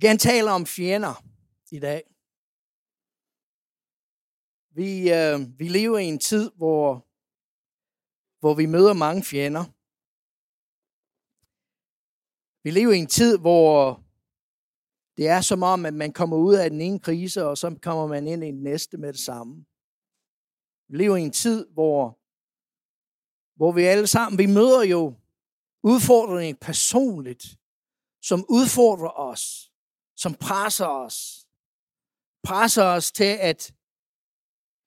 gerne tale om fjender i dag. Vi, øh, vi lever i en tid, hvor, hvor vi møder mange fjender. Vi lever i en tid, hvor det er som om, at man kommer ud af den ene krise, og så kommer man ind i den næste med det samme. Vi lever i en tid, hvor, hvor vi alle sammen, vi møder jo udfordringer personligt, som udfordrer os, som presser os. Presser os til at,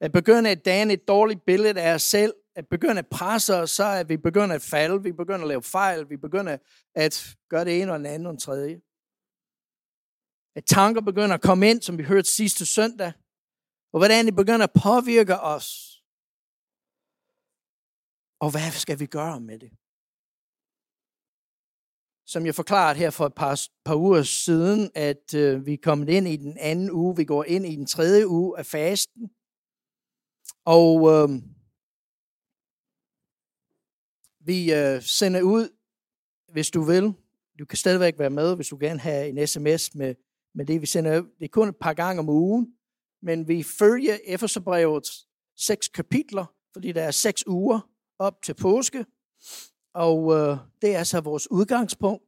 at begynde at danne et dårligt billede af os selv, at begynde at presse os, så at vi begynder at falde, vi begynder at lave fejl, vi begynder at gøre det ene og det andet og det tredje. At tanker begynder at komme ind, som vi hørte sidste søndag, og hvordan det begynder at påvirke os. Og hvad skal vi gøre med det? Som jeg forklarede her for et par, par uger siden, at øh, vi er kommet ind i den anden uge, vi går ind i den tredje uge af fasten. Og øh, vi øh, sender ud, hvis du vil. Du kan stadigvæk være med, hvis du gerne have en sms med, med det, vi sender ud. Det er kun et par gange om ugen, men vi følger Efeserbrevets seks kapitler, fordi der er seks uger op til påske. Og øh, det er så vores udgangspunkt.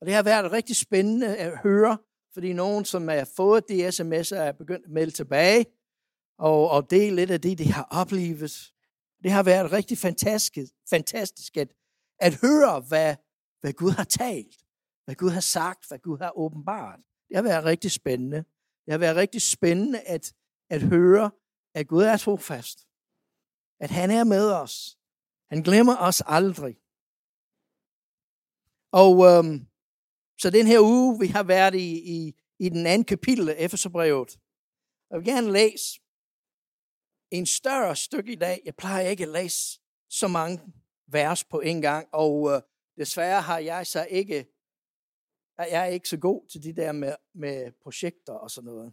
Og det har været rigtig spændende at høre, fordi nogen, som har fået de sms'er, er begyndt at melde tilbage og, og dele lidt af det, de har oplevet. Det har været rigtig fantastisk, fantastisk at, at høre, hvad, hvad Gud har talt, hvad Gud har sagt, hvad Gud har åbenbart. Det har været rigtig spændende. Det har været rigtig spændende at, at høre, at Gud er trofast. At han er med os. Han glemmer os aldrig. Og øhm, så den her uge, vi har været i, i, i den anden kapitel af Efeserbrevet. Jeg vil gerne læse en større stykke i dag. Jeg plejer ikke at læse så mange vers på en gang, og øh, desværre har jeg så ikke, jeg er ikke så god til de der med, med projekter og sådan noget.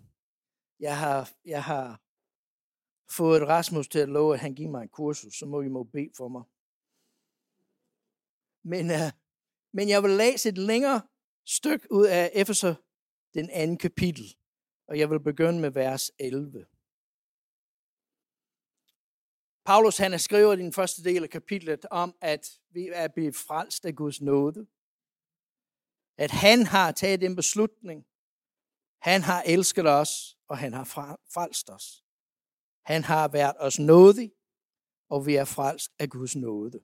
Jeg har, jeg har fået Rasmus til at love, at han giver mig en kursus, så må I må bede for mig. Men, øh, men jeg vil læse et længere stykke ud af Efeser, den anden kapitel, og jeg vil begynde med vers 11. Paulus han har skrevet i den første del af kapitlet om, at vi er blevet frelst af Guds nåde. At han har taget en beslutning. Han har elsket os, og han har frelst os. Han har været os nådig, og vi er frelst af Guds nåde.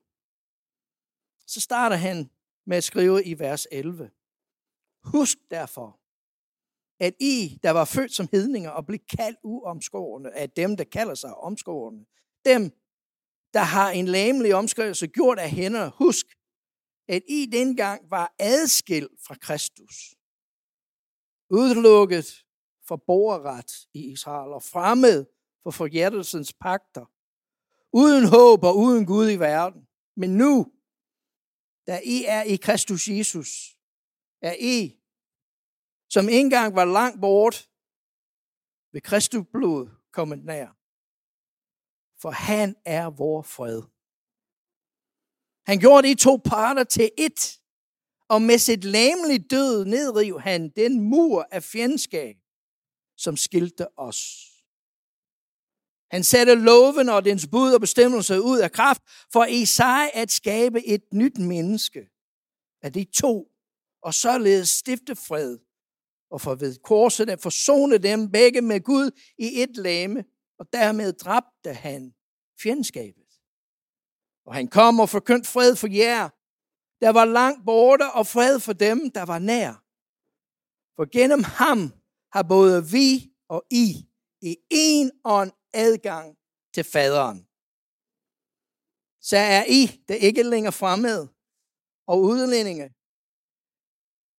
Så starter han med at skrive i vers 11. Husk derfor, at I, der var født som hedninger og blev kaldt uomskårende af dem, der kalder sig omskårende, dem, der har en lamelig omskrivelse gjort af hænder, husk, at I dengang var adskilt fra Kristus. Udelukket for borgerret i Israel og fremmed for forhjertelsens pakter. Uden håb og uden Gud i verden. Men nu, da I er i Kristus Jesus, er I, som engang var langt bort, ved Kristus blod kommet nær for han er vor fred. Han gjorde de to parter til ét, og med sit læmelige død nedriv han den mur af fjendskab, som skilte os. Han satte loven og dens bud og bestemmelser ud af kraft, for Isai at skabe et nyt menneske af de to, og således stifte fred, og for ved korset at forsone dem begge med Gud i et lame, og dermed dræbte han fjendskabet. Og han kom og forkyndte fred for jer, der var langt borte, og fred for dem, der var nær. For gennem ham har både vi og I i en ånd adgang til faderen. Så er I, der ikke længere fremmed, og udlændinge.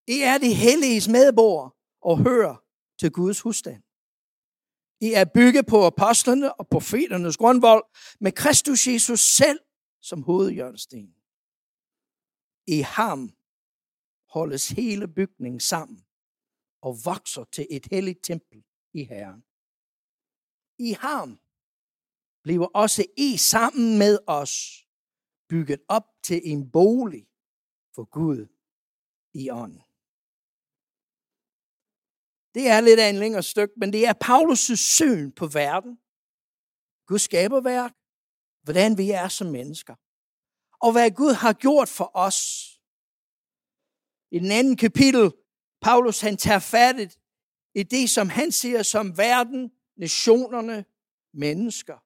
I er de helliges medborgere og hører til Guds husstand. I er bygget på apostlene og profeternes grundvold med Kristus Jesus selv som hovedjørnsten. I ham holdes hele bygningen sammen og vokser til et helligt tempel i Herren. I ham bliver også I sammen med os bygget op til en bolig for Gud i ånden. Det er lidt af en længere stykke, men det er Paulus' syn på verden. Guds skaberværk. Hvordan vi er som mennesker. Og hvad Gud har gjort for os. I den anden kapitel, Paulus han tager fat i det, som han ser som verden, nationerne, mennesker.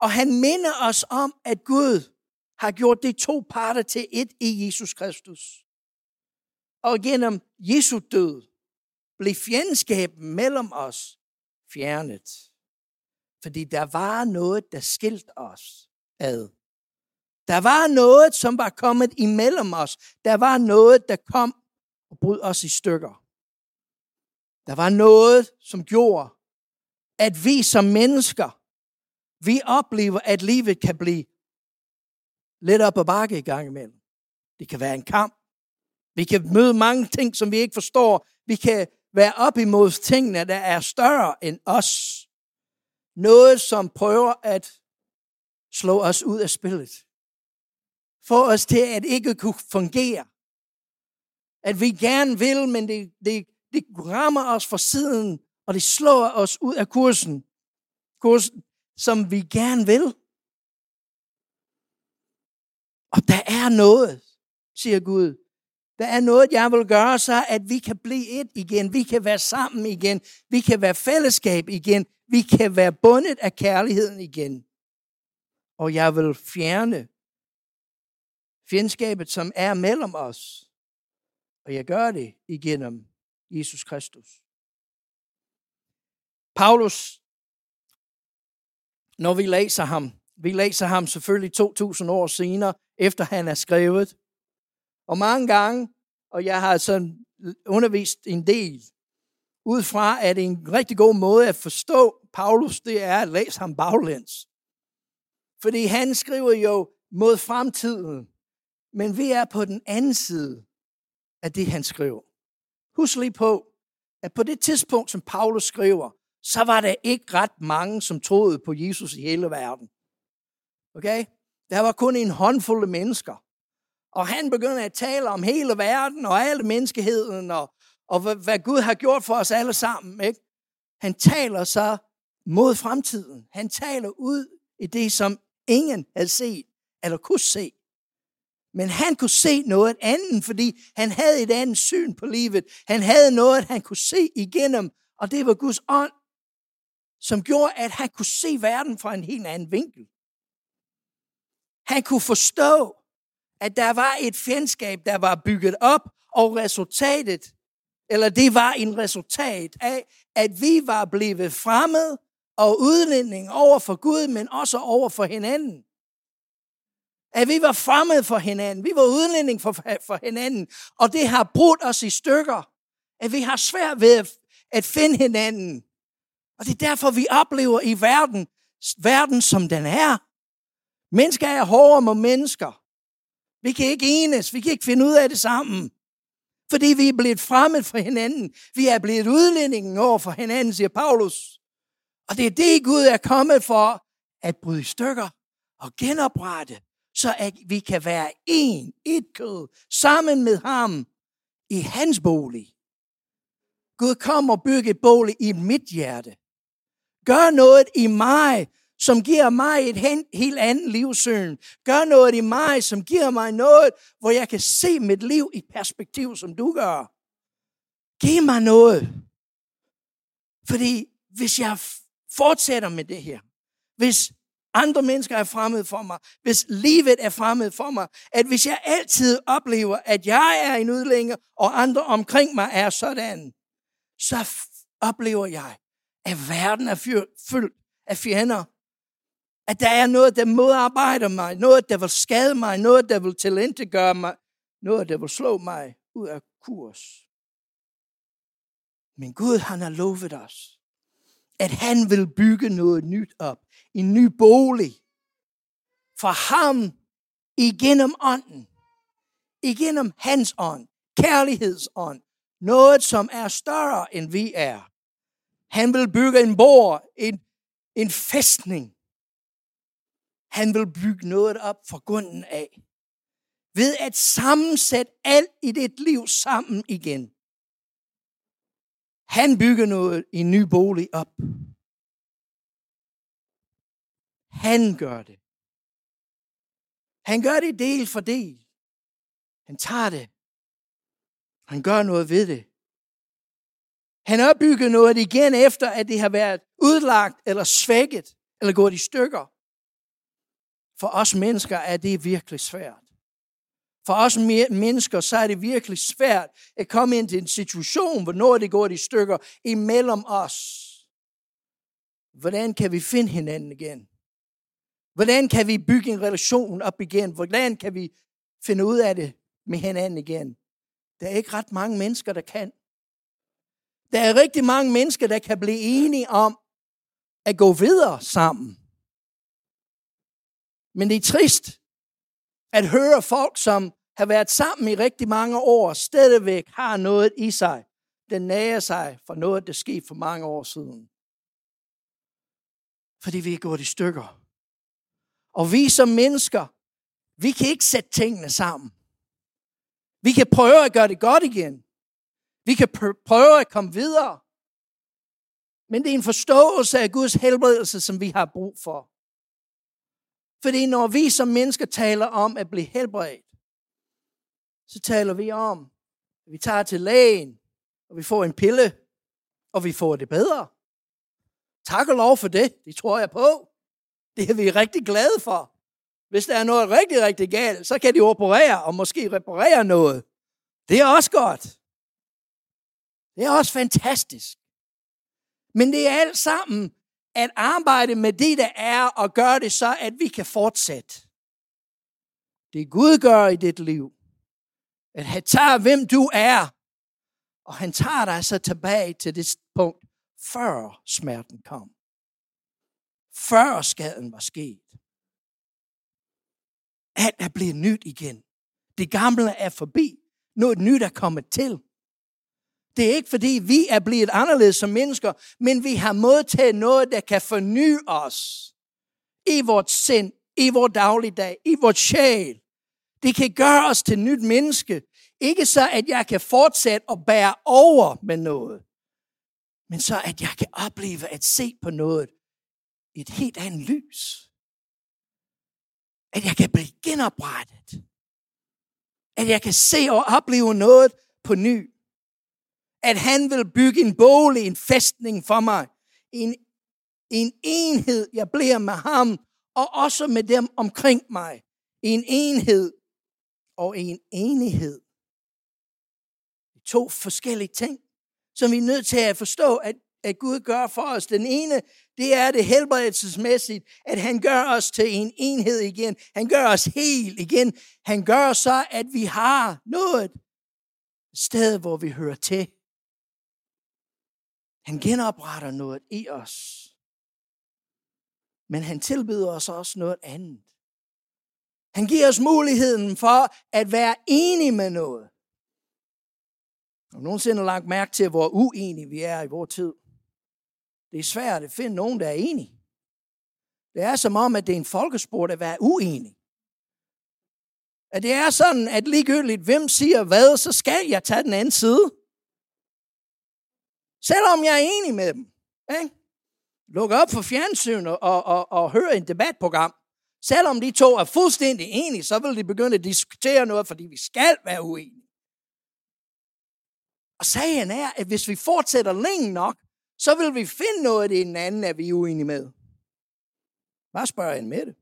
Og han minder os om, at Gud har gjort de to parter til et i Jesus Kristus. Og gennem Jesu død blev fjendskabet mellem os fjernet. Fordi der var noget, der skilte os ad. Der var noget, som var kommet imellem os. Der var noget, der kom og brød os i stykker. Der var noget, som gjorde, at vi som mennesker, vi oplever, at livet kan blive lidt op ad bakke i gang imellem. Det kan være en kamp. Vi kan møde mange ting, som vi ikke forstår. Vi kan være op imod tingene, der er større end os. Noget, som prøver at slå os ud af spillet. Få os til at ikke kunne fungere. At vi gerne vil, men det, det, det rammer os fra siden, og det slår os ud af kursen. Kursen, som vi gerne vil. Og der er noget, siger Gud. Der er noget, jeg vil gøre, så at vi kan blive et igen. Vi kan være sammen igen. Vi kan være fællesskab igen. Vi kan være bundet af kærligheden igen. Og jeg vil fjerne fjendskabet, som er mellem os. Og jeg gør det igennem Jesus Kristus. Paulus, når vi læser ham, vi læser ham selvfølgelig 2000 år senere, efter han er skrevet. Og mange gange, og jeg har sådan undervist en del, ud fra, at en rigtig god måde at forstå Paulus, det er at læse ham baglæns. Fordi han skriver jo mod fremtiden, men vi er på den anden side af det, han skriver. Husk lige på, at på det tidspunkt, som Paulus skriver, så var der ikke ret mange, som troede på Jesus i hele verden. Okay? Der var kun en håndfuld af mennesker. Og han begynder at tale om hele verden og alle menneskeheden og, og hvad, hvad Gud har gjort for os alle sammen. Ikke? Han taler så mod fremtiden. Han taler ud i det, som ingen havde set eller kunne se. Men han kunne se noget andet, fordi han havde et andet syn på livet. Han havde noget, han kunne se igennem, og det var Guds ånd, som gjorde, at han kunne se verden fra en helt anden vinkel. Han kunne forstå, at der var et fjendskab, der var bygget op, og resultatet, eller det var en resultat af, at vi var blevet fremmed og udlænding over for Gud, men også over for hinanden. At vi var fremmede for hinanden. Vi var udlænding for, for hinanden. Og det har brudt os i stykker. At vi har svært ved at, at finde hinanden. Og det er derfor, vi oplever i verden, verden som den er. Mennesker er hårdere mod mennesker. Vi kan ikke enes. Vi kan ikke finde ud af det sammen. Fordi vi er blevet fremmed for hinanden. Vi er blevet udlændingen over for hinanden, siger Paulus. Og det er det, Gud er kommet for, at bryde i stykker og genoprette så at vi kan være en, et kød, sammen med ham i hans bolig. Gud kom og bygge et bolig i mit hjerte. Gør noget i mig, som giver mig et helt andet livssyn. Gør noget i mig, som giver mig noget, hvor jeg kan se mit liv i perspektiv, som du gør. Giv mig noget. Fordi hvis jeg fortsætter med det her, hvis andre mennesker er fremmed for mig, hvis livet er fremmed for mig, at hvis jeg altid oplever, at jeg er en udlænger, og andre omkring mig er sådan, så oplever jeg, at verden er fyldt af fjender. At der er noget, der modarbejder mig, noget, der vil skade mig, noget, der vil tilintetgøre mig, noget, der vil slå mig ud af kurs. Men Gud, han har lovet os, at han vil bygge noget nyt op en ny bolig for ham igennem ånden. Igennem hans ånd. Kærlighedsånd. Noget, som er større end vi er. Han vil bygge en borg, en, en fæstning. Han vil bygge noget op fra grunden af. Ved at sammensætte alt i dit liv sammen igen. Han bygger noget i en ny bolig op. Han gør det. Han gør det del for del. Han tager det. Han gør noget ved det. Han opbygger noget igen efter, at det har været udlagt eller svækket eller gået i stykker. For os mennesker er det virkelig svært. For os mennesker, så er det virkelig svært at komme ind til en situation, hvor noget det går i stykker imellem os. Hvordan kan vi finde hinanden igen? Hvordan kan vi bygge en relation op igen? Hvordan kan vi finde ud af det med hinanden igen? Der er ikke ret mange mennesker, der kan. Der er rigtig mange mennesker, der kan blive enige om at gå videre sammen. Men det er trist at høre folk, som har været sammen i rigtig mange år, stadigvæk har noget i sig, der nærer sig for noget, der skete for mange år siden. Fordi vi er gået i stykker. Og vi som mennesker, vi kan ikke sætte tingene sammen. Vi kan prøve at gøre det godt igen. Vi kan prøve at komme videre. Men det er en forståelse af Guds helbredelse, som vi har brug for. Fordi når vi som mennesker taler om at blive helbredt, så taler vi om, at vi tager til lægen, og vi får en pille, og vi får det bedre. Tak og lov for det, det tror jeg på. Det er vi rigtig glade for. Hvis der er noget rigtig, rigtig galt, så kan de operere og måske reparere noget. Det er også godt. Det er også fantastisk. Men det er alt sammen at arbejde med det, der er, og gøre det så, at vi kan fortsætte. Det Gud gør i dit liv, at han tager, hvem du er, og han tager dig så tilbage til det punkt, før smerten kom. Før skaden var sket. Alt er blevet nyt igen. Det gamle er forbi. Noget nyt er kommet til. Det er ikke fordi, vi er blevet anderledes som mennesker, men vi har modtaget noget, der kan forny os i vores sind, i vores dagligdag, i vores sjæl. Det kan gøre os til nyt menneske. Ikke så, at jeg kan fortsætte at bære over med noget, men så, at jeg kan opleve at se på noget i et helt andet lys. At jeg kan blive genoprettet. At jeg kan se og opleve noget på ny at han vil bygge en bolig, en fæstning for mig. En, en enhed, jeg bliver med ham, og også med dem omkring mig. En enhed og en enighed. To forskellige ting, som vi er nødt til at forstå, at, at Gud gør for os. Den ene, det er det helbredelsesmæssigt, at han gør os til en enhed igen. Han gør os helt igen. Han gør så, at vi har noget sted, hvor vi hører til. Han genopretter noget i os. Men han tilbyder os også noget andet. Han giver os muligheden for at være enige med noget. Og nogensinde lagt mærke til, hvor uenige vi er i vores tid. Det er svært at finde nogen, der er enige. Det er som om, at det er en folkesport at være uenig. At det er sådan, at ligegyldigt hvem siger hvad, så skal jeg tage den anden side. Selvom jeg er enig med dem. Ikke? Luk op for fjernsyn og, og, og, og hør en debatprogram. Selvom de to er fuldstændig enige, så vil de begynde at diskutere noget, fordi vi skal være uenige. Og sagen er, at hvis vi fortsætter længe nok, så vil vi finde noget i den anden, at vi er uenige med. Bare spørg en med det?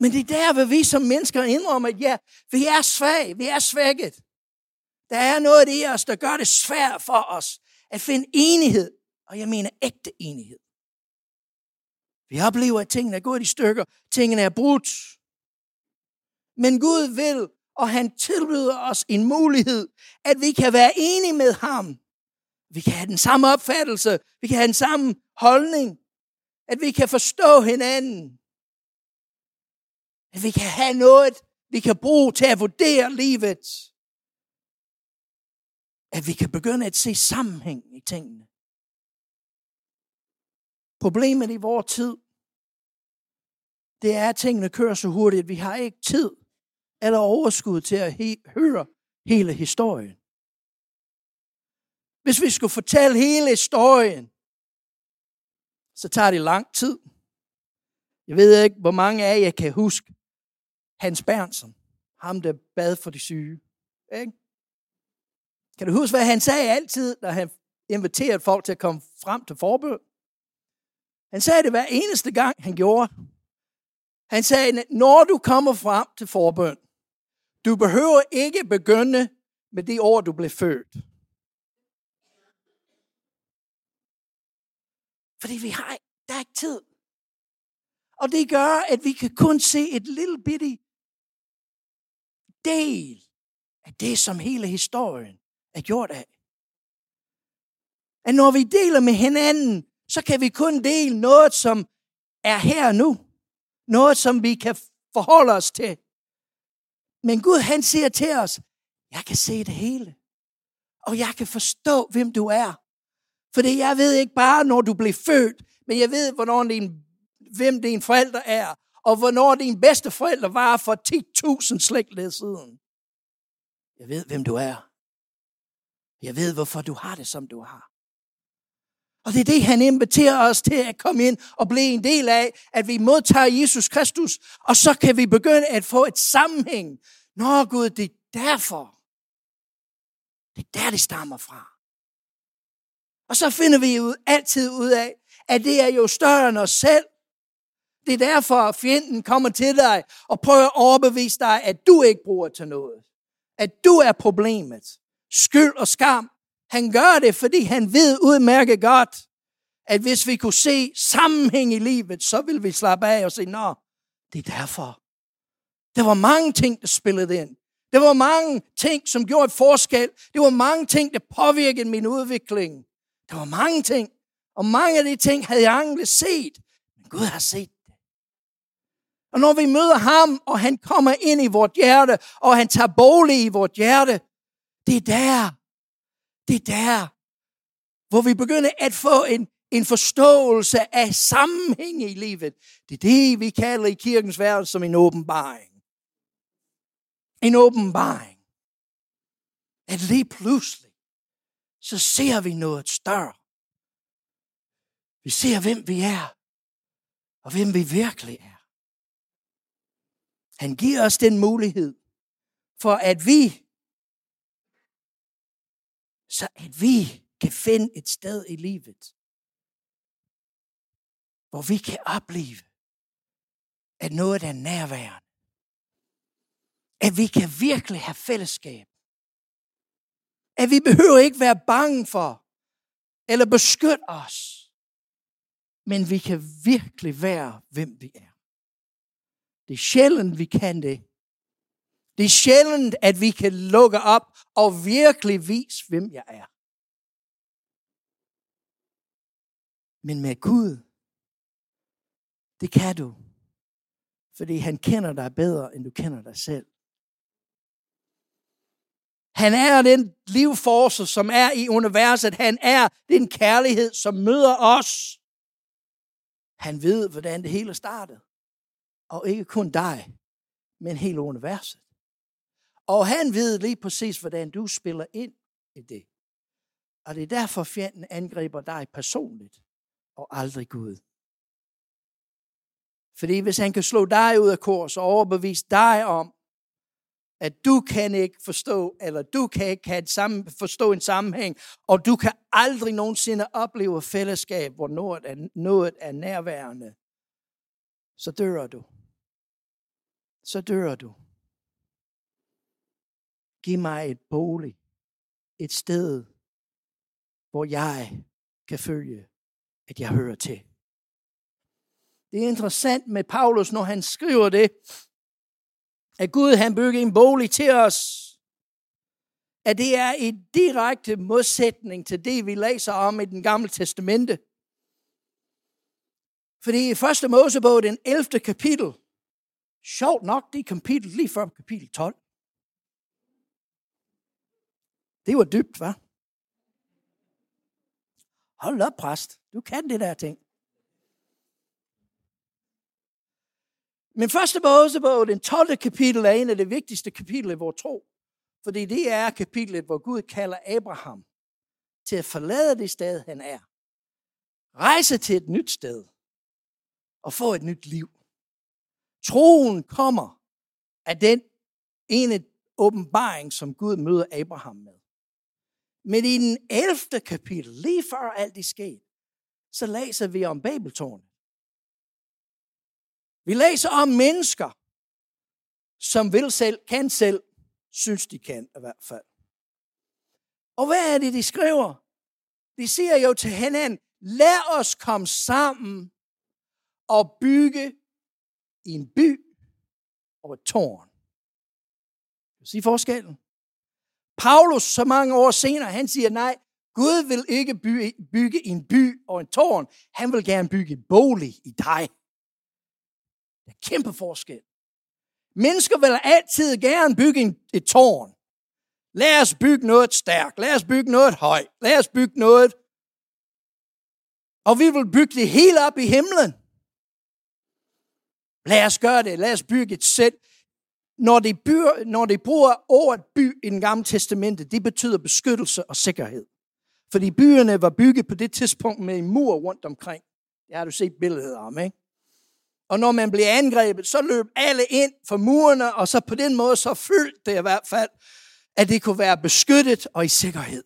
Men det er der, hvor vi som mennesker indrømmer, at ja, vi er svage, vi er svækket. Der er noget i os, der gør det svært for os at finde enighed. Og jeg mener ægte enighed. Vi oplever, at tingene er gået i stykker. Tingene er brudt. Men Gud vil, og han tilbyder os en mulighed, at vi kan være enige med ham. Vi kan have den samme opfattelse. Vi kan have den samme holdning. At vi kan forstå hinanden. At vi kan have noget, vi kan bruge til at vurdere livet. At vi kan begynde at se sammenhæng i tingene. Problemet i vores tid, det er, at tingene kører så hurtigt, at vi har ikke tid eller overskud til at he- høre hele historien. Hvis vi skulle fortælle hele historien, så tager det lang tid. Jeg ved ikke, hvor mange af jer kan huske Hans Bernsson, ham der bad for de syge. Ikke? Kan du huske, hvad han sagde altid, når han inviterede folk til at komme frem til forbøn? Han sagde det hver eneste gang, han gjorde. Han sagde, når du kommer frem til forbøn, du behøver ikke begynde med de år, du blev født. Fordi vi har, der er ikke tid. Og det gør, at vi kan kun se et lille bitte del af det, som hele historien er gjort af. At når vi deler med hinanden, så kan vi kun dele noget, som er her nu. Noget, som vi kan forholde os til. Men Gud, han siger til os, jeg kan se det hele. Og jeg kan forstå, hvem du er. Fordi jeg ved ikke bare, når du blev født, men jeg ved, hvornår din, hvem din forældre er, og hvornår din bedste forældre var for 10.000 slægtled siden. Jeg ved, hvem du er. Jeg ved, hvorfor du har det, som du har. Og det er det, han inviterer os til at komme ind og blive en del af, at vi modtager Jesus Kristus, og så kan vi begynde at få et sammenhæng. Nå Gud, det er derfor. Det er der, det stammer fra. Og så finder vi ud, altid ud af, at det er jo større end os selv. Det er derfor, at fjenden kommer til dig og prøver at overbevise dig, at du ikke bruger til noget. At du er problemet. Skyld og skam. Han gør det, fordi han ved udmærket godt, at hvis vi kunne se sammenhæng i livet, så ville vi slappe af og sige, nå, det er derfor. Der var mange ting, der spillede ind. Der var mange ting, som gjorde et forskel. Det var mange ting, der påvirkede min udvikling. Der var mange ting. Og mange af de ting havde jeg aldrig set. Men Gud har set det. Og når vi møder ham, og han kommer ind i vort hjerte, og han tager bolig i vort hjerte, det er der. Det er der, hvor vi begynder at få en, en forståelse af sammenhæng i livet. Det er det, vi kalder i kirkens verden som en åbenbaring. En åbenbaring. At lige pludselig, så ser vi noget større. Vi ser, hvem vi er, og hvem vi virkelig er. Han giver os den mulighed, for at vi, så at vi kan finde et sted i livet, hvor vi kan opleve, at noget er nærværende. At vi kan virkelig have fællesskab. At vi behøver ikke være bange for, eller beskytte os. Men vi kan virkelig være, hvem vi er. Det er sjældent, vi kan det. Det er sjældent, at vi kan lukke op og virkelig vise, hvem jeg er. Men med Gud, det kan du. Fordi han kender dig bedre, end du kender dig selv. Han er den livforce, som er i universet. Han er den kærlighed, som møder os. Han ved, hvordan det hele startede. Og ikke kun dig, men hele universet. Og han ved lige præcis, hvordan du spiller ind i det. Og det er derfor, fjenden angriber dig personligt, og aldrig Gud. Fordi hvis han kan slå dig ud af kurs og overbevise dig om, at du kan ikke forstå, eller du kan ikke have sammen, forstå en sammenhæng, og du kan aldrig nogensinde opleve fællesskab, hvor noget er, noget er nærværende, så dør du. Så dør du. Giv mig et bolig, et sted, hvor jeg kan følge, at jeg hører til. Det er interessant med Paulus, når han skriver det, at Gud han bygger en bolig til os, at det er en direkte modsætning til det, vi læser om i den gamle testamente. Fordi i første Mosebog, den 11. kapitel, sjovt nok, det er kapitel lige før kapitel 12. Det var dybt, var. Hold op, præst. Du kan det der ting. Men første Mosebog, den 12. kapitel, er en af de vigtigste kapitler i vores tro. Fordi det er kapitlet, hvor Gud kalder Abraham til at forlade det sted, han er. Rejse til et nyt sted og få et nyt liv. Troen kommer af den ene åbenbaring, som Gud møder Abraham med. Men i den 11. kapitel, lige før alt det skete, så læser vi om Babeltårnet. Vi læser om mennesker, som vil selv, kan selv, synes de kan i hvert fald. Og hvad er det, de skriver? De siger jo til hinanden, lad os komme sammen og bygge en by og et tårn. Kan sige forskellen? Paulus, så mange år senere, han siger, nej, Gud vil ikke bygge, bygge en by og en tårn. Han vil gerne bygge en bolig i dig. Det er kæmpe forskel. Mennesker vil altid gerne bygge en, et tårn. Lad os bygge noget stærkt. Lad os bygge noget højt. Lad os bygge noget. Og vi vil bygge det hele op i himlen. Lad os gøre det. Lad os bygge et sæt. Når de, byr, når de bruger ordet by i den gamle testamente, det betyder beskyttelse og sikkerhed. Fordi byerne var bygget på det tidspunkt med en mur rundt omkring. Det har du set billeder om, ikke? Og når man bliver angrebet, så løb alle ind for murene, og så på den måde så følte det i hvert fald, at det kunne være beskyttet og i sikkerhed.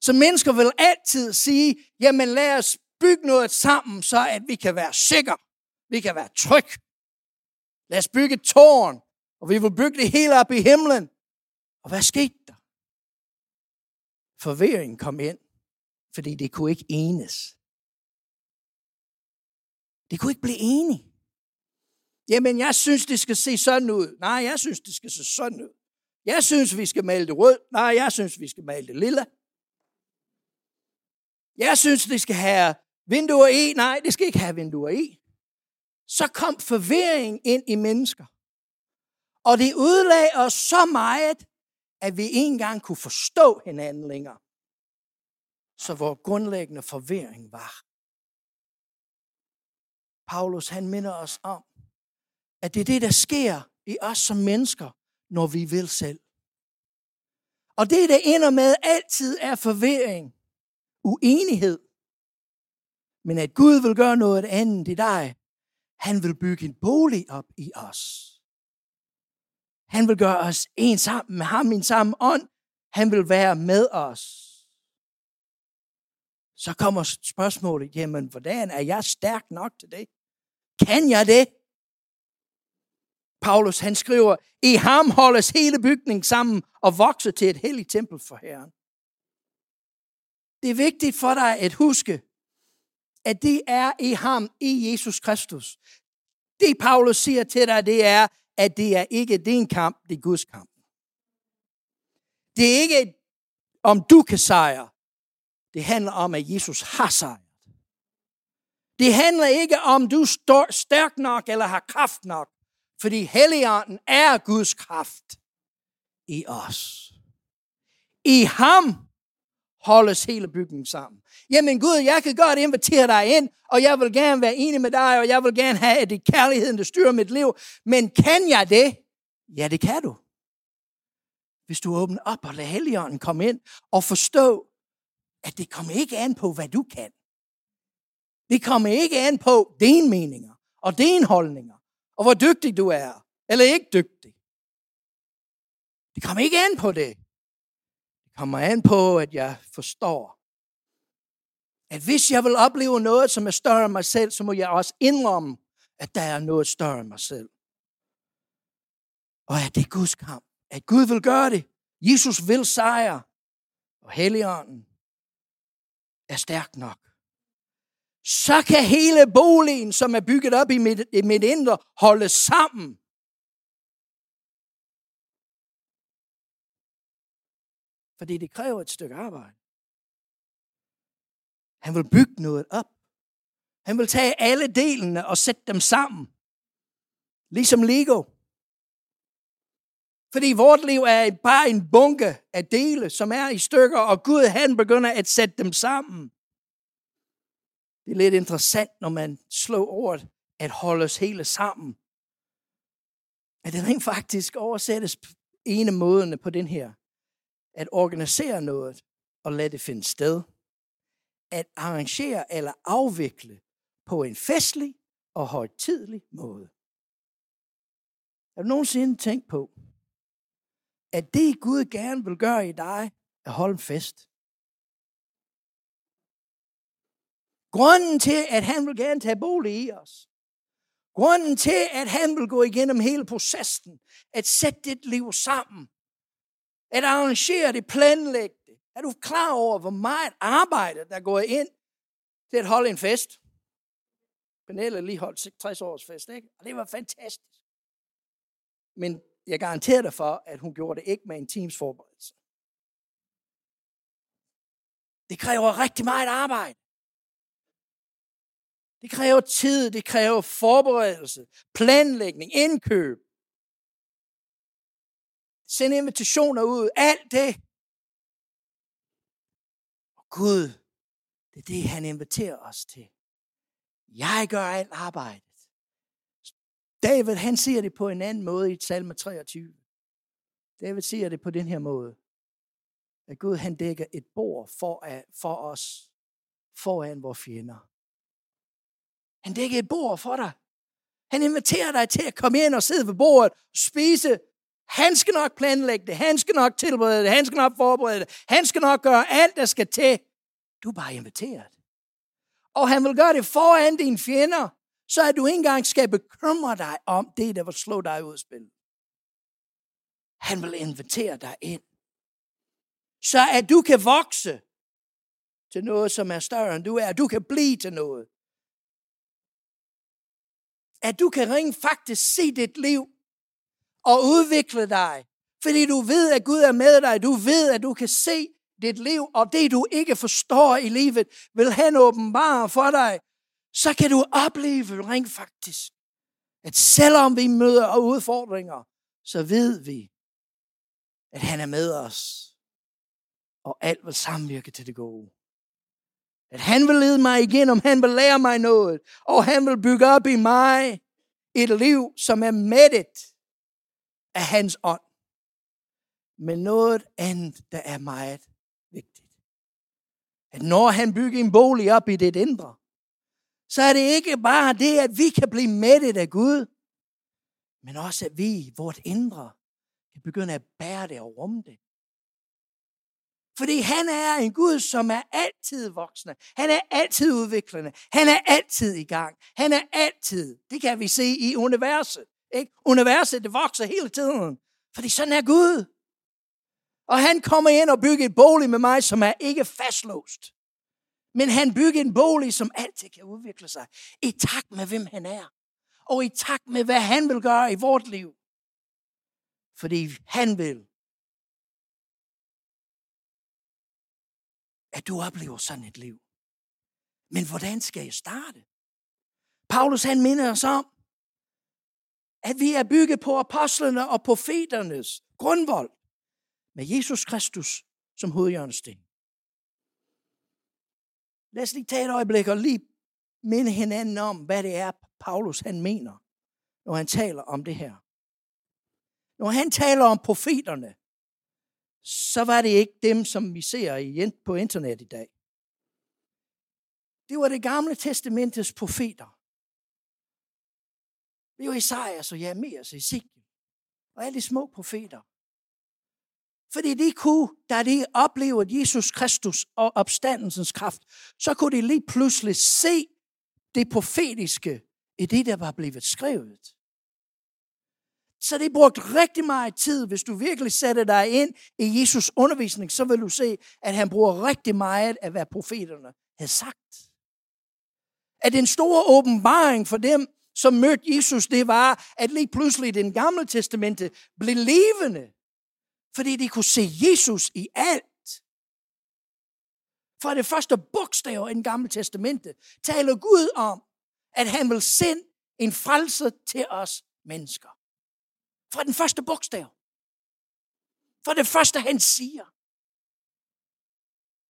Så mennesker vil altid sige, jamen lad os bygge noget sammen, så at vi kan være sikre. Vi kan være tryg. Lad os bygge et tårn, og vi vil bygge det hele op i himlen. Og hvad skete der? Forvirringen kom ind, fordi det kunne ikke enes. Det kunne ikke blive enige. Jamen, jeg synes, det skal se sådan ud. Nej, jeg synes, det skal se sådan ud. Jeg synes, vi skal male det rød. Nej, jeg synes, vi skal male det lilla. Jeg synes, det skal have vinduer i. Nej, det skal ikke have vinduer i. Så kom forvirring ind i mennesker. Og det ødelagde os så meget, at vi ikke engang kunne forstå hinanden længere. Så hvor grundlæggende forvirring var. Paulus han minder os om, at det er det, der sker i os som mennesker, når vi vil selv. Og det, der ender med, altid er forvirring, uenighed. Men at Gud vil gøre noget andet i dig. Han vil bygge en bolig op i os. Han vil gøre os en sammen med ham i en samme ånd. Han vil være med os. Så kommer spørgsmålet, jamen, hvordan er jeg stærk nok til det? Kan jeg det? Paulus han skriver, i ham holdes hele bygningen sammen og vokser til et helligt tempel for Herren. Det er vigtigt for dig at huske, at det er i ham, i Jesus Kristus. Det Paulus siger til dig, det er, at det er ikke din kamp, det er Guds kamp. Det er ikke, om du kan sejre. Det handler om, at Jesus har sejret. Det handler ikke om, du står stærk nok eller har kraft nok. Fordi Helligånden er Guds kraft i os. I ham holdes hele bygningen sammen. Jamen Gud, jeg kan godt invitere dig ind, og jeg vil gerne være enig med dig, og jeg vil gerne have, at det er kærligheden, der styrer mit liv. Men kan jeg det? Ja, det kan du. Hvis du åbner op og lader Helligånden komme ind og forstå, at det kommer ikke an på, hvad du kan. Det kommer ikke an på dine meninger og dine holdninger, og hvor dygtig du er, eller ikke dygtig. Det kommer ikke an på det. Kommer an på, at jeg forstår, at hvis jeg vil opleve noget, som er større end mig selv, så må jeg også indrømme, at der er noget større end mig selv. Og at det er Guds kamp. At Gud vil gøre det. Jesus vil sejre. Og Helligånden er stærk nok. Så kan hele boligen, som er bygget op i mit, i mit indre, holde sammen. Fordi det kræver et stykke arbejde. Han vil bygge noget op. Han vil tage alle delene og sætte dem sammen. Ligesom Lego. Fordi vort liv er bare en bunke af dele, som er i stykker, og Gud han begynder at sætte dem sammen. Det er lidt interessant, når man slår ordet at holde os hele sammen. at det rent faktisk oversættes ene måden måderne på den her. At organisere noget og lade det finde sted. At arrangere eller afvikle på en festlig og højtidlig måde. Har du nogensinde tænkt på, at det Gud gerne vil gøre i dig, er holde en fest? Grunden til, at han vil gerne tage bolig i os. Grunden til, at han vil gå igennem hele processen. At sætte dit liv sammen. At arrangere det, planlægge det. Er du klar over, hvor meget arbejde, der går ind til at holde en fest? Pernille lige holdt 60 års fest, ikke? Og det var fantastisk. Men jeg garanterer dig for, at hun gjorde det ikke med en teams forberedelse. Det kræver rigtig meget arbejde. Det kræver tid, det kræver forberedelse, planlægning, indkøb sende invitationer ud, alt det. Og Gud, det er det, han inviterer os til. Jeg gør alt arbejdet. David, han siger det på en anden måde i salme 23. David siger det på den her måde. At Gud, han dækker et bord for, for os foran vores fjender. Han dækker et bord for dig. Han inviterer dig til at komme ind og sidde ved bordet og spise. Han skal nok planlægge det. Han skal nok tilberede det. Han skal nok forberede det. Han skal nok gøre alt, der skal til. Du er bare inviteret. Og han vil gøre det foran dine fjender, så at du ikke engang skal bekymre dig om det, der vil slå dig ud af spil. Han vil invitere dig ind. Så at du kan vokse til noget, som er større end du er. Du kan blive til noget at du kan ringe faktisk se dit liv og udvikle dig. Fordi du ved, at Gud er med dig. Du ved, at du kan se dit liv, og det du ikke forstår i livet, vil han åbenbare for dig. Så kan du opleve rent faktisk, at selvom vi møder udfordringer, så ved vi, at han er med os. Og alt vil samvirke til det gode. At han vil lede mig igennem, han vil lære mig noget, og han vil bygge op i mig et liv, som er mættet af hans ånd. Men noget andet, der er meget vigtigt. At når han bygger en bolig op i det indre, så er det ikke bare det, at vi kan blive mættet af Gud, men også at vi, vort indre, kan begynde at bære det og rumme det. Fordi han er en Gud, som er altid voksende. Han er altid udviklende. Han er altid i gang. Han er altid. Det kan vi se i universet. Ikke? Universet, det vokser hele tiden. Fordi sådan er Gud. Og han kommer ind og bygger et bolig med mig, som er ikke fastlåst. Men han bygger en bolig, som altid kan udvikle sig. I takt med, hvem han er. Og i takt med, hvad han vil gøre i vort liv. Fordi han vil at du oplever sådan et liv. Men hvordan skal jeg starte? Paulus han minder os om, at vi er bygget på apostlene og profeternes grundvold med Jesus Kristus som hovedhjørnesten. Lad os lige tage et øjeblik og lige minde hinanden om, hvad det er, Paulus han mener, når han taler om det her. Når han taler om profeterne, så var det ikke dem, som vi ser på internet i dag. Det var det gamle testamentets profeter. Det var Isaias og Jeremias og Ezekiel. Og alle de små profeter. Fordi de kunne, da de oplevede Jesus Kristus og opstandelsens kraft, så kunne de lige pludselig se det profetiske i det, der var blevet skrevet. Så det brugte rigtig meget tid. Hvis du virkelig sætter dig ind i Jesus undervisning, så vil du se, at han bruger rigtig meget af, hvad profeterne havde sagt. At den store åbenbaring for dem, som mødte Jesus, det var, at lige pludselig den gamle testamente blev levende. Fordi de kunne se Jesus i alt. For det første bogstav i den gamle testamente taler Gud om, at han vil sende en frelse til os mennesker. Fra den første bogstav. For det første, han siger.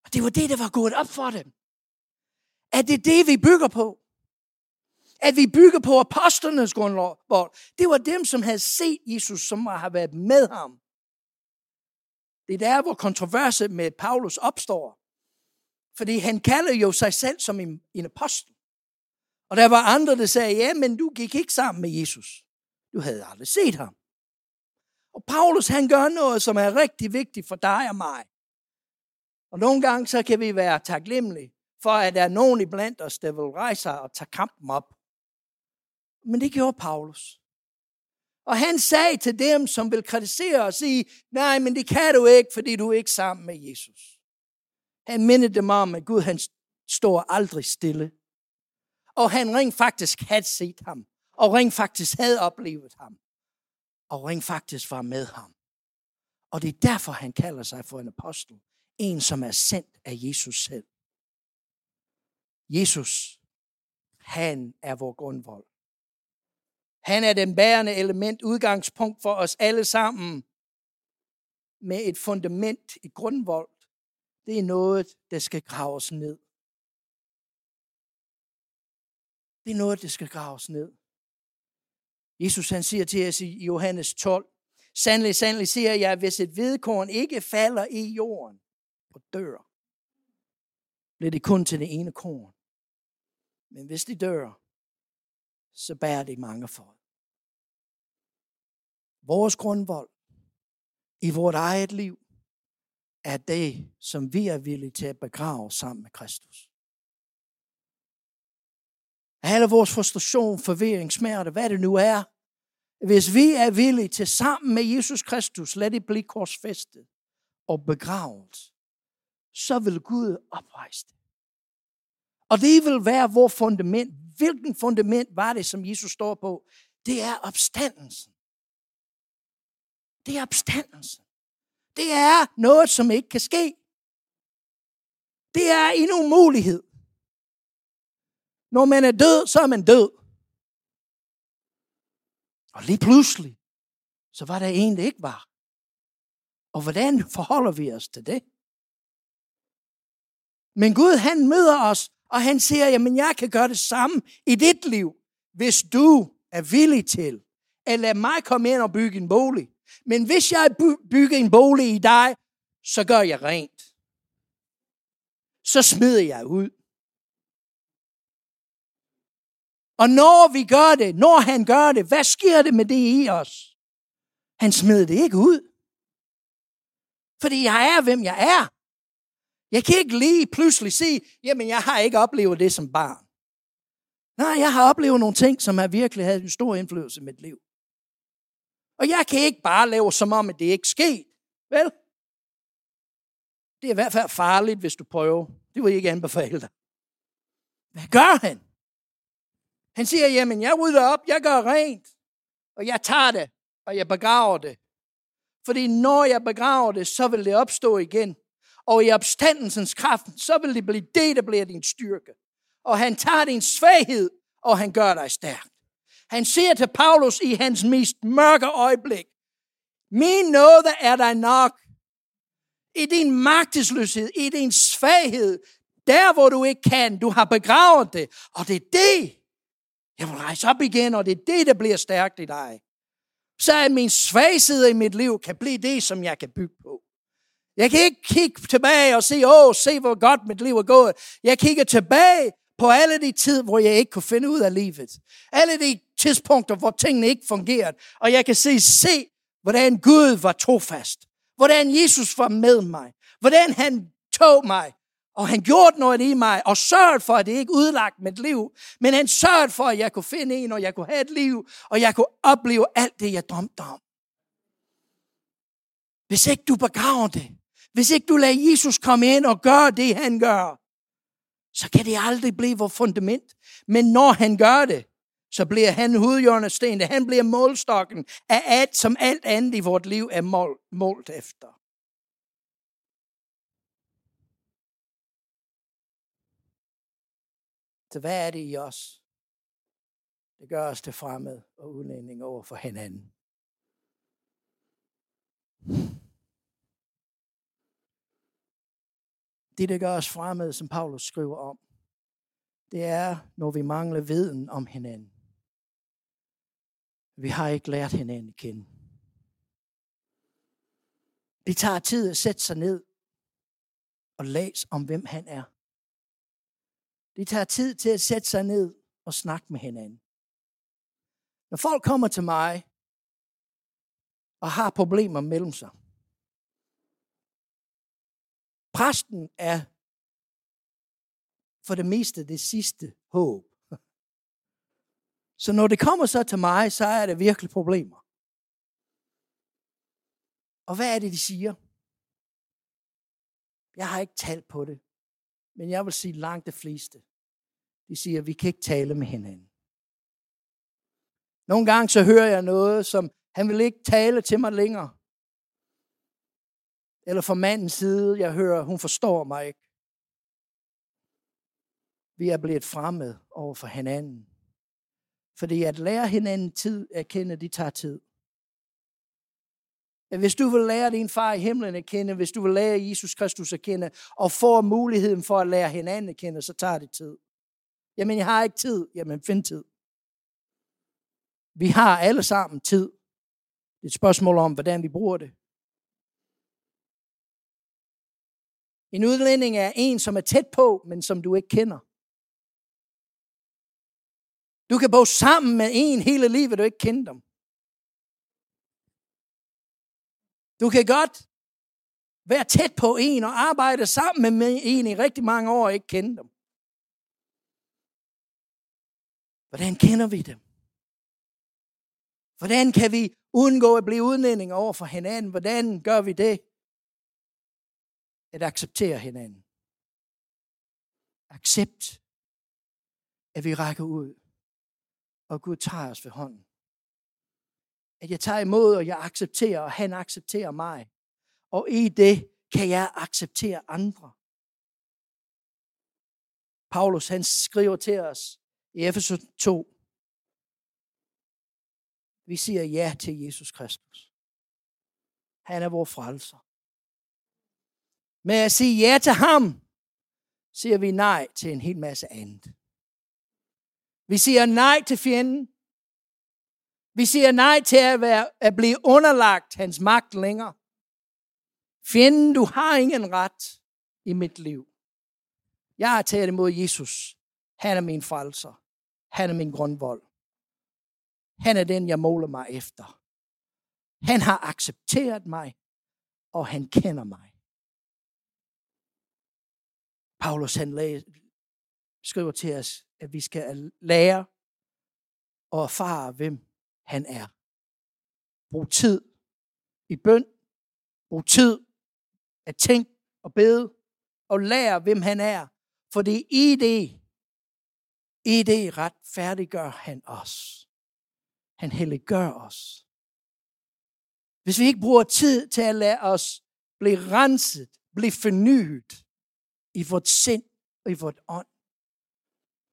Og det var det, der var gået op for dem. At det er det, vi bygger på. At vi bygger på apostlenes grundvold. Det var dem, som havde set Jesus, som har været med ham. Det er der, hvor kontroverset med Paulus opstår. Fordi han kalder jo sig selv som en, en apostel. Og der var andre, der sagde, ja, men du gik ikke sammen med Jesus. Du havde aldrig set ham. Og Paulus, han gør noget, som er rigtig vigtigt for dig og mig. Og nogle gange, så kan vi være taknemmelige for, at der er nogen i blandt os, der vil rejse sig og tage kampen op. Men det gjorde Paulus. Og han sagde til dem, som vil kritisere og sige, nej, men det kan du ikke, fordi du er ikke sammen med Jesus. Han mindede dem om, at Gud han står aldrig stille. Og han rent faktisk havde set ham. Og rent faktisk havde oplevet ham. Og rent faktisk var med ham. Og det er derfor, han kalder sig for en apostel. En, som er sendt af Jesus selv. Jesus, han er vores grundvold. Han er den bærende element, udgangspunkt for os alle sammen. Med et fundament, et grundvold. Det er noget, der skal graves ned. Det er noget, der skal graves ned. Jesus han siger til os i Johannes 12, Sandelig, sandelig siger jeg, hvis et hvedekorn ikke falder i jorden og dør, bliver det kun til det ene korn. Men hvis det dør, så bærer det mange for. Vores grundvold i vores eget liv er det, som vi er villige til at begrave sammen med Kristus. Alle vores frustration, forvirring, smerte, hvad det nu er, hvis vi er villige til sammen med Jesus Kristus, lad det blive korsfæstet og begravet, så vil Gud oprejse det. Og det vil være vores fundament. Hvilken fundament var det, som Jesus står på? Det er opstandelsen. Det er opstandelsen. Det er noget, som ikke kan ske. Det er en umulighed. Når man er død, så er man død. Og lige pludselig, så var der en, der ikke var. Og hvordan forholder vi os til det? Men Gud, han møder os, og han siger, jamen jeg kan gøre det samme i dit liv, hvis du er villig til at lade mig komme ind og bygge en bolig. Men hvis jeg bygger en bolig i dig, så gør jeg rent. Så smider jeg ud. Og når vi gør det, når han gør det, hvad sker det med det i os? Han smider det ikke ud. Fordi jeg er, hvem jeg er. Jeg kan ikke lige pludselig sige, jamen jeg har ikke oplevet det som barn. Nej, jeg har oplevet nogle ting, som har virkelig havde en stor indflydelse i mit liv. Og jeg kan ikke bare lave som om, at det ikke skete. Vel? Det er i hvert fald farligt, hvis du prøver. Det vil jeg ikke anbefale dig. Hvad gør han? Han siger, jamen jeg rydder op, jeg gør rent, og jeg tager det, og jeg begraver det. Fordi når jeg begraver det, så vil det opstå igen. Og i opstandelsens kraft, så vil det blive det, der bliver din styrke. Og han tager din svaghed, og han gør dig stærk. Han siger til Paulus i hans mest mørke øjeblik, min nåde er dig nok. I din magtesløshed, i din svaghed, der hvor du ikke kan, du har begravet det. Og det er det, jeg vil rejse op igen, og det er det, der bliver stærkt i dig. Så at min svaghed i mit liv kan blive det, som jeg kan bygge på. Jeg kan ikke kigge tilbage og sige, åh, se hvor godt mit liv er gået. Jeg kigger tilbage på alle de tid, hvor jeg ikke kunne finde ud af livet. Alle de tidspunkter, hvor tingene ikke fungerede. Og jeg kan se, se, hvordan Gud var trofast. Hvordan Jesus var med mig. Hvordan han tog mig. Og han gjorde noget i mig, og sørgede for, at det ikke udlagt mit liv. Men han sørgede for, at jeg kunne finde en, og jeg kunne have et liv, og jeg kunne opleve alt det, jeg drømte om. Hvis ikke du begraver det, hvis ikke du lader Jesus komme ind og gøre det, han gør, så kan det aldrig blive vores fundament. Men når han gør det, så bliver han hovedhjørnesten, han bliver målstokken af alt, som alt andet i vort liv er mål, målt efter. Så hvad er det i os? Det gør os til fremmed og udlænding over for hinanden. Det, der gør os fremmed, som Paulus skriver om, det er, når vi mangler viden om hinanden. Vi har ikke lært hinanden at kende. Det tager tid at sætte sig ned og læse om, hvem han er. Det tager tid til at sætte sig ned og snakke med hinanden. Når folk kommer til mig og har problemer mellem sig, præsten er for det meste det sidste håb. Så når det kommer så til mig, så er det virkelig problemer. Og hvad er det, de siger? Jeg har ikke talt på det, men jeg vil sige langt de fleste. De siger, at vi kan ikke tale med hinanden. Nogle gange så hører jeg noget, som han vil ikke tale til mig længere. Eller fra mandens side, jeg hører, hun forstår mig ikke. Vi er blevet fremmed over for hinanden. Fordi at lære hinanden tid at kende, det tager tid. Hvis du vil lære din far i himlen at kende, hvis du vil lære Jesus Kristus at kende, og får muligheden for at lære hinanden at kende, så tager det tid. Jamen, jeg har ikke tid. Jamen, find tid. Vi har alle sammen tid. Det er et spørgsmål om, hvordan vi bruger det. En udlænding er en, som er tæt på, men som du ikke kender. Du kan bo sammen med en hele livet, du ikke kender dem. Du kan godt være tæt på en og arbejde sammen med en i rigtig mange år og ikke kende dem. Hvordan kender vi dem? Hvordan kan vi undgå at blive udlændinge over for hinanden? Hvordan gør vi det? At acceptere hinanden. Accept, at vi rækker ud, og Gud tager os ved hånden at jeg tager imod, og jeg accepterer, og han accepterer mig. Og i det kan jeg acceptere andre. Paulus han skriver til os i Efesus 2. Vi siger ja til Jesus Kristus. Han er vores frelser. Med at sige ja til ham, siger vi nej til en hel masse andet. Vi siger nej til fjenden. Vi siger nej til at, være, at blive underlagt hans magt længere. Fjenden, du har ingen ret i mit liv. Jeg har taget imod Jesus. Han er min frelser. Han er min grundvold. Han er den, jeg måler mig efter. Han har accepteret mig, og han kender mig. Paulus han skriver til os, at vi skal lære og erfare, hvem han er. Brug tid i bøn. Brug tid at tænke og bede og lære, hvem han er. For det i det, i det retfærdiggør han os. Han helliggør os. Hvis vi ikke bruger tid til at lade os blive renset, blive fornyet i vort sind og i vort ånd,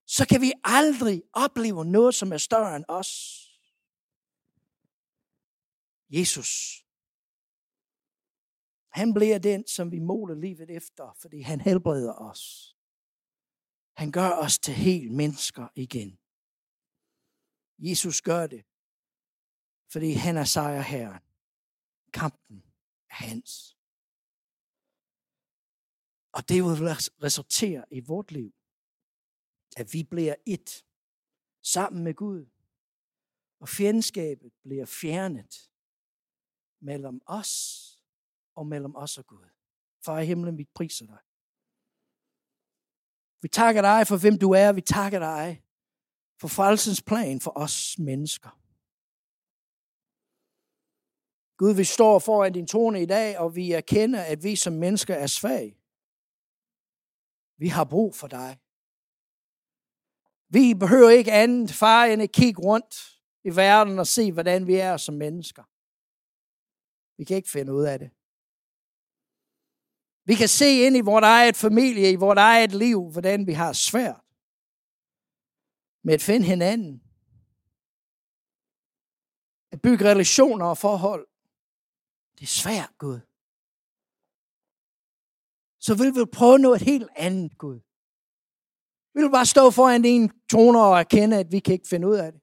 så kan vi aldrig opleve noget, som er større end os. Jesus. Han bliver den, som vi måler livet efter, fordi han helbreder os. Han gør os til helt mennesker igen. Jesus gør det, fordi han er sejrherren. Kampen er hans. Og det vil resultere i vort liv, at vi bliver et sammen med Gud. Og fjendskabet bliver fjernet mellem os og mellem os og Gud. Far i himlen, vi priser dig. Vi takker dig for, hvem du er. Vi takker dig for frelsens plan for os mennesker. Gud, vi står foran din trone i dag, og vi erkender, at vi som mennesker er svage. Vi har brug for dig. Vi behøver ikke andet, far, end at kigge rundt i verden og se, hvordan vi er som mennesker. Vi kan ikke finde ud af det. Vi kan se ind i vores eget familie, i vores eget liv, hvordan vi har svært med at finde hinanden. At bygge relationer og forhold. Det er svært, Gud. Så vil vi prøve noget helt andet, Gud. Vi vil bare stå foran din toner og erkende, at vi kan ikke finde ud af det.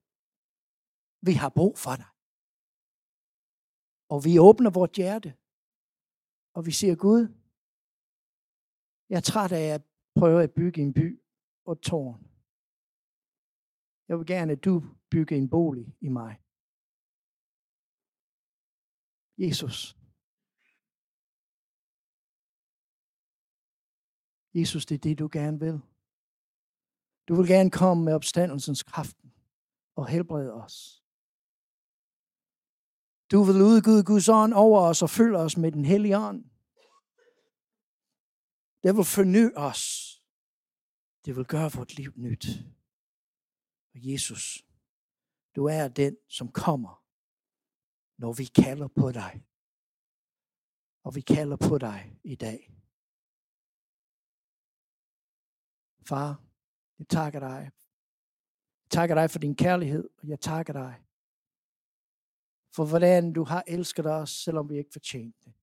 Vi har brug for dig. Og vi åbner vores hjerte. Og vi siger, Gud, jeg er træt af at prøve at bygge en by og et tårn. Jeg vil gerne, at du bygger en bolig i mig. Jesus. Jesus, det er det, du gerne vil. Du vil gerne komme med opstandelsens kraften og helbrede os. Du vil udgyde Guds ånd over os og fylde os med den hellige ånd. Det vil forny os. Det vil gøre vort liv nyt. Og Jesus, du er den, som kommer, når vi kalder på dig. Og vi kalder på dig i dag. Far, jeg takker dig. Jeg takker dig for din kærlighed, og jeg takker dig for hvordan du har elsket os, selvom vi ikke fortjente det.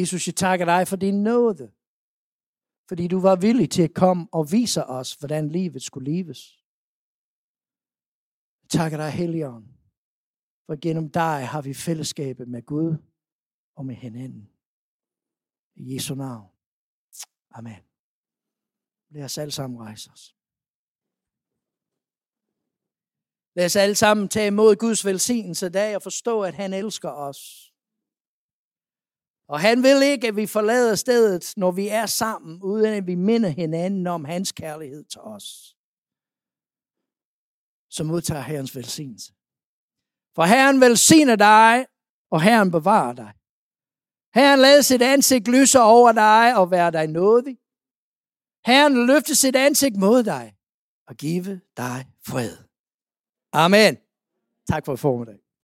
Jesus, jeg takker dig for din nåde, fordi du var villig til at komme og vise os, hvordan livet skulle leves. Jeg takker dig, Helligånd, for gennem dig har vi fællesskabet med Gud og med hinanden. I Jesu navn. Amen. Lad os alle sammen rejse os. Lad os alle sammen tage imod Guds velsignelse i dag og forstå, at han elsker os. Og han vil ikke, at vi forlader stedet, når vi er sammen, uden at vi minder hinanden om hans kærlighed til os. Så modtager Herrens velsignelse. For Herren velsigner dig, og Herren bevarer dig. Herren lader sit ansigt lyse over dig og være dig nådig. Herren løfter sit ansigt mod dig og give dig fred. Amen. Tak for formiddag.